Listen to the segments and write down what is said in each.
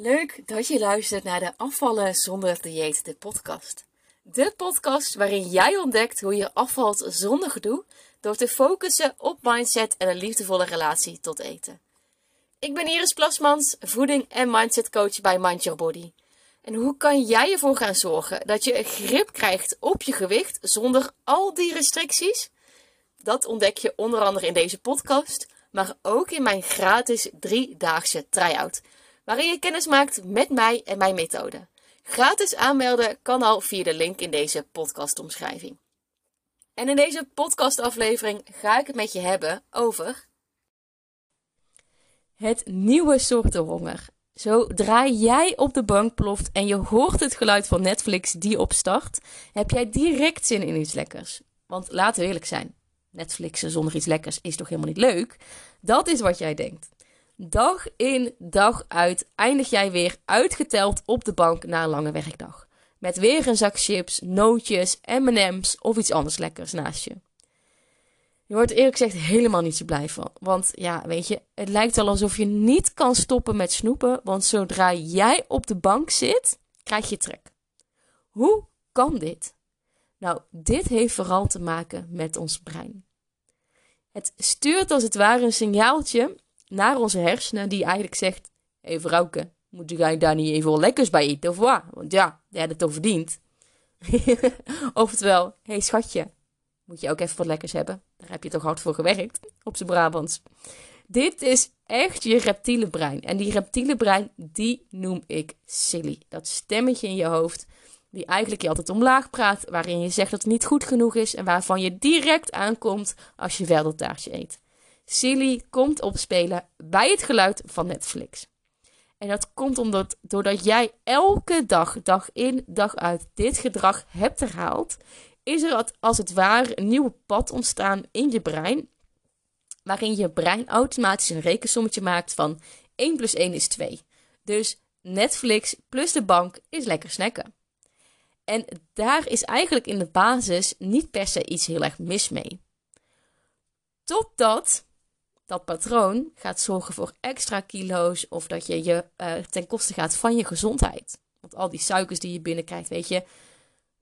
Leuk dat je luistert naar de Afvallen zonder dieet, de podcast. De podcast waarin jij ontdekt hoe je afvalt zonder gedoe door te focussen op mindset en een liefdevolle relatie tot eten. Ik ben Iris Plasmans, voeding- en mindset coach bij Mind Your Body. En hoe kan jij ervoor gaan zorgen dat je grip krijgt op je gewicht zonder al die restricties? Dat ontdek je onder andere in deze podcast, maar ook in mijn gratis driedaagse try-out waarin je kennis maakt met mij en mijn methode. Gratis aanmelden kan al via de link in deze podcastomschrijving. En in deze podcastaflevering ga ik het met je hebben over het nieuwe soorten honger. Zodra jij op de bank ploft en je hoort het geluid van Netflix die opstart, heb jij direct zin in iets lekkers. Want laten we eerlijk zijn, Netflixen zonder iets lekkers is toch helemaal niet leuk? Dat is wat jij denkt. Dag in, dag uit eindig jij weer uitgeteld op de bank na een lange werkdag. Met weer een zak chips, nootjes, M&M's of iets anders lekkers naast je. Je wordt eerlijk gezegd helemaal niet zo blij van. Want ja, weet je, het lijkt al alsof je niet kan stoppen met snoepen. Want zodra jij op de bank zit, krijg je trek. Hoe kan dit? Nou, dit heeft vooral te maken met ons brein. Het stuurt als het ware een signaaltje naar onze hersenen die eigenlijk zegt: Hé hey, vrouwke, moet jij daar niet even wel lekkers bij eten of wat? Want ja, jij hebt het toch verdiend. Oftewel, hé hey, schatje, moet je ook even wat lekkers hebben? Daar heb je toch hard voor gewerkt, op zijn Brabants. Dit is echt je reptiele brein. En die reptiele brein, die noem ik silly. Dat stemmetje in je hoofd, die eigenlijk je altijd omlaag praat, waarin je zegt dat het niet goed genoeg is en waarvan je direct aankomt als je verdeltaartje eet. Silly komt opspelen bij het geluid van Netflix. En dat komt omdat, doordat jij elke dag, dag in, dag uit, dit gedrag hebt herhaald, is er als het ware een nieuwe pad ontstaan in je brein, waarin je brein automatisch een rekensommetje maakt van 1 plus 1 is 2. Dus Netflix plus de bank is lekker snacken. En daar is eigenlijk in de basis niet per se iets heel erg mis mee. Totdat dat patroon gaat zorgen voor extra kilo's of dat je je uh, ten koste gaat van je gezondheid. Want al die suikers die je binnenkrijgt, weet je,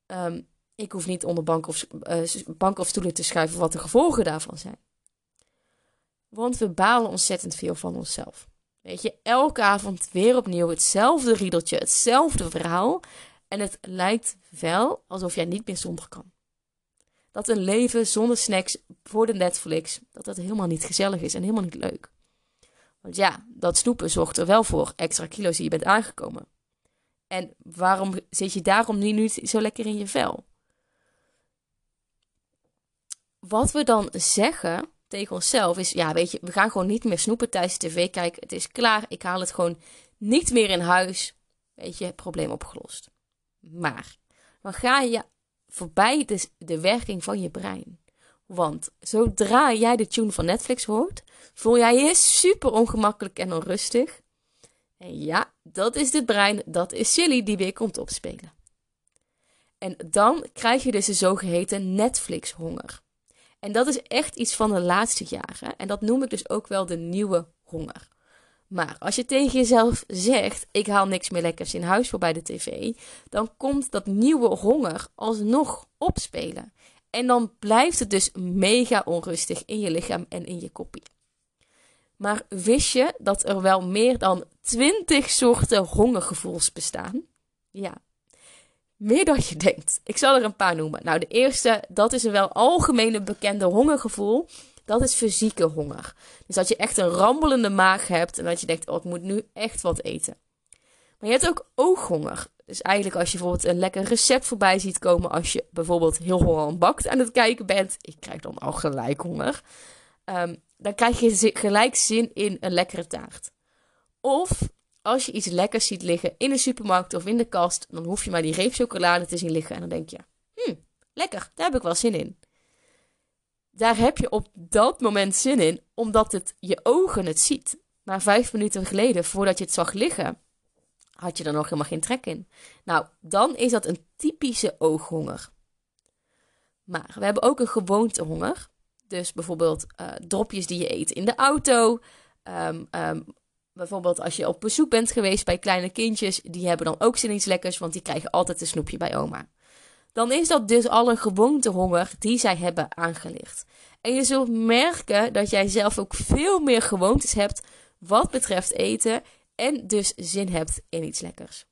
um, ik hoef niet onder bank of, uh, bank of stoelen te schuiven wat de gevolgen daarvan zijn. Want we balen ontzettend veel van onszelf. Weet je, elke avond weer opnieuw hetzelfde riedeltje, hetzelfde verhaal. En het lijkt wel alsof jij niet meer zonder kan dat een leven zonder snacks voor de Netflix, dat dat helemaal niet gezellig is en helemaal niet leuk. Want ja, dat snoepen zorgt er wel voor extra kilo's die je bent aangekomen. En waarom zit je daarom nu niet zo lekker in je vel? Wat we dan zeggen tegen onszelf is: ja, weet je, we gaan gewoon niet meer snoepen tijdens de tv kijken. Het is klaar, ik haal het gewoon niet meer in huis. Weet je, probleem opgelost. Maar dan ga je voorbij de, werking van je brein. Want zodra jij de tune van Netflix hoort, voel jij je super ongemakkelijk en onrustig. En ja, dat is dit brein, dat is Silly die weer komt opspelen. En dan krijg je dus de zogeheten Netflix-honger. En dat is echt iets van de laatste jaren. En dat noem ik dus ook wel de nieuwe honger. Maar als je tegen jezelf zegt: Ik haal niks meer lekkers in huis voor bij de tv, dan komt dat nieuwe honger alsnog opspelen. En dan blijft het dus mega onrustig in je lichaam en in je koppie. Maar wist je dat er wel meer dan 20 soorten hongergevoels bestaan? Ja, meer dan je denkt. Ik zal er een paar noemen. Nou, de eerste, dat is een wel algemene bekende hongergevoel dat is fysieke honger. Dus dat je echt een rambelende maag hebt en dat je denkt, oh, ik moet nu echt wat eten. Maar je hebt ook ooghonger. Dus eigenlijk als je bijvoorbeeld een lekker recept voorbij ziet komen, als je bijvoorbeeld heel Holland bakt aan het kijken bent, ik krijg dan al gelijk honger, ehm, dan krijg je gelijk zin in een lekkere taart. Of als je iets lekkers ziet liggen in de supermarkt of in de kast, dan hoef je maar die reep chocolade te zien liggen en dan denk je, hm, lekker, daar heb ik wel zin in daar heb je op dat moment zin in, omdat het je ogen het ziet. Maar vijf minuten geleden, voordat je het zag liggen, had je er nog helemaal geen trek in. Nou, dan is dat een typische ooghonger. Maar we hebben ook een gewoontehonger. Dus bijvoorbeeld uh, dropjes die je eet in de auto. Um, um, bijvoorbeeld als je op bezoek bent geweest bij kleine kindjes, die hebben dan ook zin in iets lekkers, want die krijgen altijd een snoepje bij oma. Dan is dat dus al een gewoontehonger die zij hebben aangeleerd. En je zult merken dat jij zelf ook veel meer gewoontes hebt wat betreft eten en dus zin hebt in iets lekkers.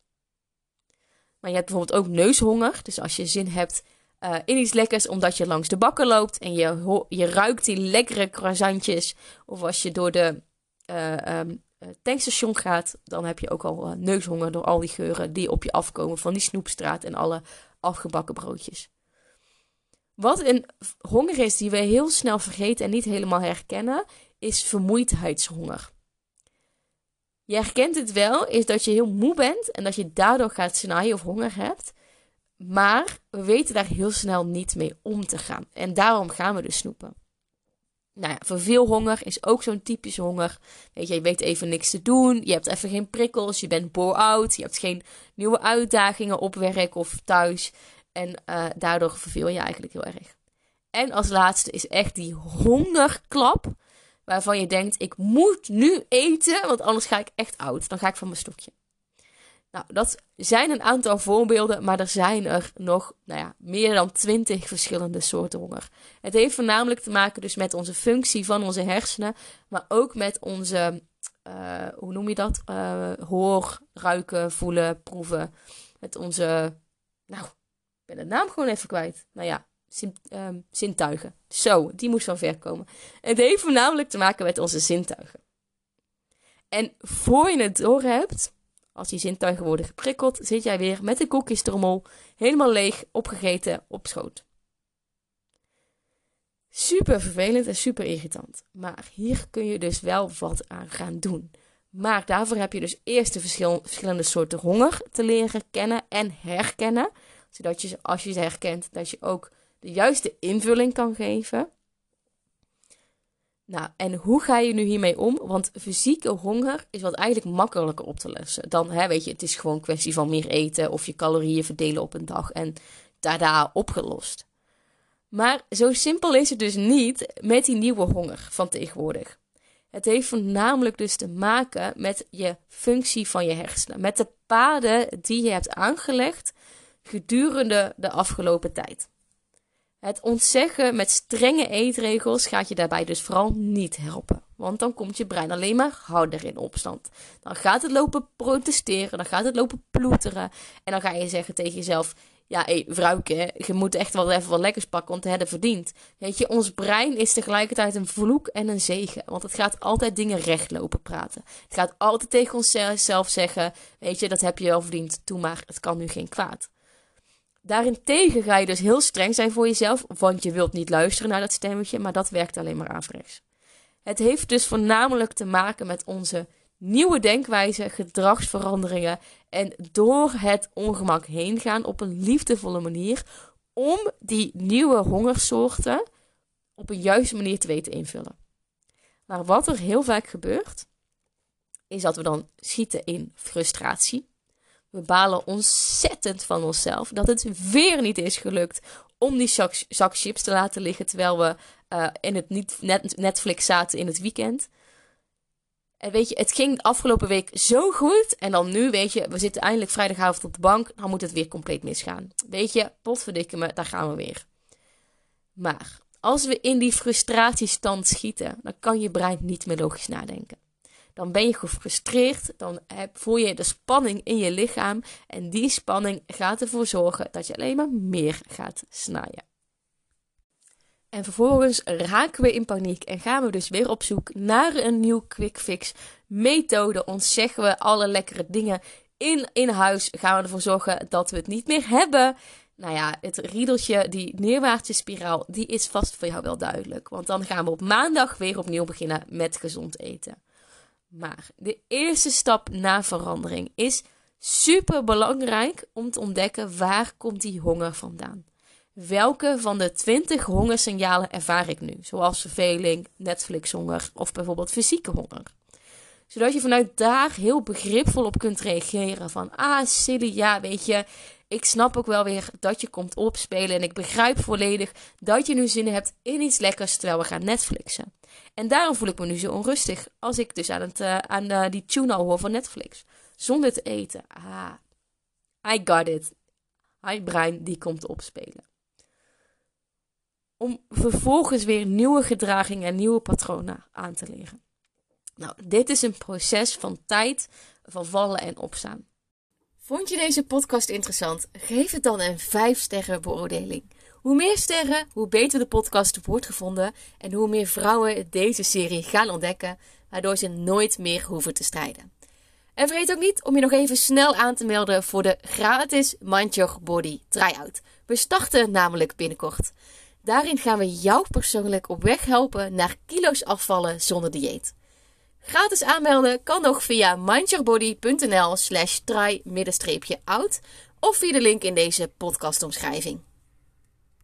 Maar je hebt bijvoorbeeld ook neushonger. Dus als je zin hebt uh, in iets lekkers omdat je langs de bakken loopt en je, je ruikt die lekkere croissantjes. Of als je door de uh, um, tankstation gaat, dan heb je ook al uh, neushonger door al die geuren die op je afkomen van die snoepstraat en alle afgebakken broodjes. Wat een honger is die we heel snel vergeten en niet helemaal herkennen, is vermoeidheidshonger. Je herkent het wel, is dat je heel moe bent en dat je daardoor gaat snijden of honger hebt. Maar we weten daar heel snel niet mee om te gaan. En daarom gaan we dus snoepen. Nou ja, voor veel honger is ook zo'n typische honger. Weet je, je weet even niks te doen. Je hebt even geen prikkels. Je bent bore-out. Je hebt geen nieuwe uitdagingen op werk of thuis. En uh, daardoor verveel je eigenlijk heel erg. En als laatste is echt die hongerklap. Waarvan je denkt, ik moet nu eten, want anders ga ik echt oud. Dan ga ik van mijn stokje. Nou, dat zijn een aantal voorbeelden, maar er zijn er nog nou ja, meer dan twintig verschillende soorten honger. Het heeft voornamelijk te maken dus met onze functie van onze hersenen, maar ook met onze, uh, hoe noem je dat? Uh, hoor, ruiken, voelen, proeven. Met onze, nou, ik ben de naam gewoon even kwijt. Nou ja, Ehm, zintuigen. Zo, die moest van ver komen. Het heeft voornamelijk te maken met onze zintuigen. En voor je het door hebt, als die zintuigen worden geprikkeld, zit jij weer met de koekjestrommel helemaal leeg, opgegeten, op schoot. Super vervelend en super irritant. Maar hier kun je dus wel wat aan gaan doen. Maar daarvoor heb je dus eerst de verschillende soorten honger te leren kennen en herkennen. Zodat je, als je ze herkent, dat je ook de juiste invulling kan geven. Nou, en hoe ga je nu hiermee om? Want fysieke honger is wat eigenlijk makkelijker op te lossen. Dan, hè, weet je, het is gewoon een kwestie van meer eten of je calorieën verdelen op een dag en daarna opgelost. Maar zo simpel is het dus niet met die nieuwe honger van tegenwoordig. Het heeft voornamelijk dus te maken met je functie van je hersenen. Met de paden die je hebt aangelegd gedurende de afgelopen tijd. Het ontzeggen met strenge eetregels gaat je daarbij dus vooral niet helpen. Want dan komt je brein alleen maar harder in opstand. Dan gaat het lopen protesteren, dan gaat het lopen ploeteren. En dan ga je zeggen tegen jezelf: Ja, hé, vrouwke, je moet echt wel even wat lekkers pakken, want het hebben verdiend. Weet je, ons brein is tegelijkertijd een vloek en een zegen. Want het gaat altijd dingen recht lopen praten. Het gaat altijd tegen onszelf zeggen: Weet je, dat heb je wel verdiend, doe maar, het kan nu geen kwaad. Daarentegen ga je dus heel streng zijn voor jezelf, want je wilt niet luisteren naar dat stemmetje, maar dat werkt alleen maar averechts. Het heeft dus voornamelijk te maken met onze nieuwe denkwijze, gedragsveranderingen en door het ongemak heen gaan op een liefdevolle manier om die nieuwe hongersoorten op een juiste manier te weten invullen. Maar wat er heel vaak gebeurt, is dat we dan schieten in frustratie. We balen ontzettend van onszelf dat het weer niet is gelukt om die zak, chips te laten liggen terwijl we uh, in het niet, net, Netflix zaten in het weekend. En weet je, het ging afgelopen week zo goed. En dan nu, weet je, we zitten eindelijk vrijdagavond op de bank. Dan moet het weer compleet misgaan. Weet je, potverdikke me, daar gaan we weer. Maar als we in die frustratiestand schieten, dan kan je brein niet meer logisch nadenken dan ben je gefrustreerd, dan voel je de spanning in je lichaam en die spanning gaat ervoor zorgen dat je alleen maar meer gaat snijden. En vervolgens raken we in paniek en gaan we dus weer op zoek naar een nieuw quick fix methode. Ontzeggen we alle lekkere dingen in, in huis. Gaan we ervoor zorgen dat we het niet meer hebben. Nou ja, het riedeltje, die neerwaartse spiraal, die is vast voor jou wel duidelijk. Want dan gaan we op maandag weer opnieuw beginnen met gezond eten. Maar de eerste stap naar verandering is super belangrijk om te ontdekken waar komt die honger vandaan. Welke van de 20 hongersignalen ervaar ik nu? Zoals verveling, Netflix-honger of bijvoorbeeld fysieke honger. Zodat je vanuit daar heel begripvol op kunt reageren. Van, ah, silly, ja, weet je, ik snap ook wel weer dat je komt opspelen. En ik begrijp volledig dat je nu zin hebt in iets lekkers terwijl we gaan Netflixen. En daarom voel ik me nu zo onrustig als ik dus aan, het, uh, aan uh, die tune hoor van Netflix. Zonder te eten. Ah, I got it. Hi brein, die komt opspelen. Om vervolgens weer nieuwe gedragingen en nieuwe patronen aan te leren. Nou, dit is een proces van tijd, van vallen en opstaan. Vond je deze podcast interessant? Geef het dan een 5 sterren beoordeling. Hoe meer sterren, hoe beter de podcast wordt gevonden en hoe meer vrouwen deze serie gaan ontdekken, waardoor ze nooit meer hoeven te strijden. En vergeet ook niet om je nog even snel aan te melden voor de gratis Mind Your Body Tryout. We starten namelijk binnenkort. Daarin gaan we jou persoonlijk op weg helpen naar kilo's afvallen zonder dieet. Gratis aanmelden kan nog via mindyourbody.nl slash try-out of via de link in deze podcastomschrijving.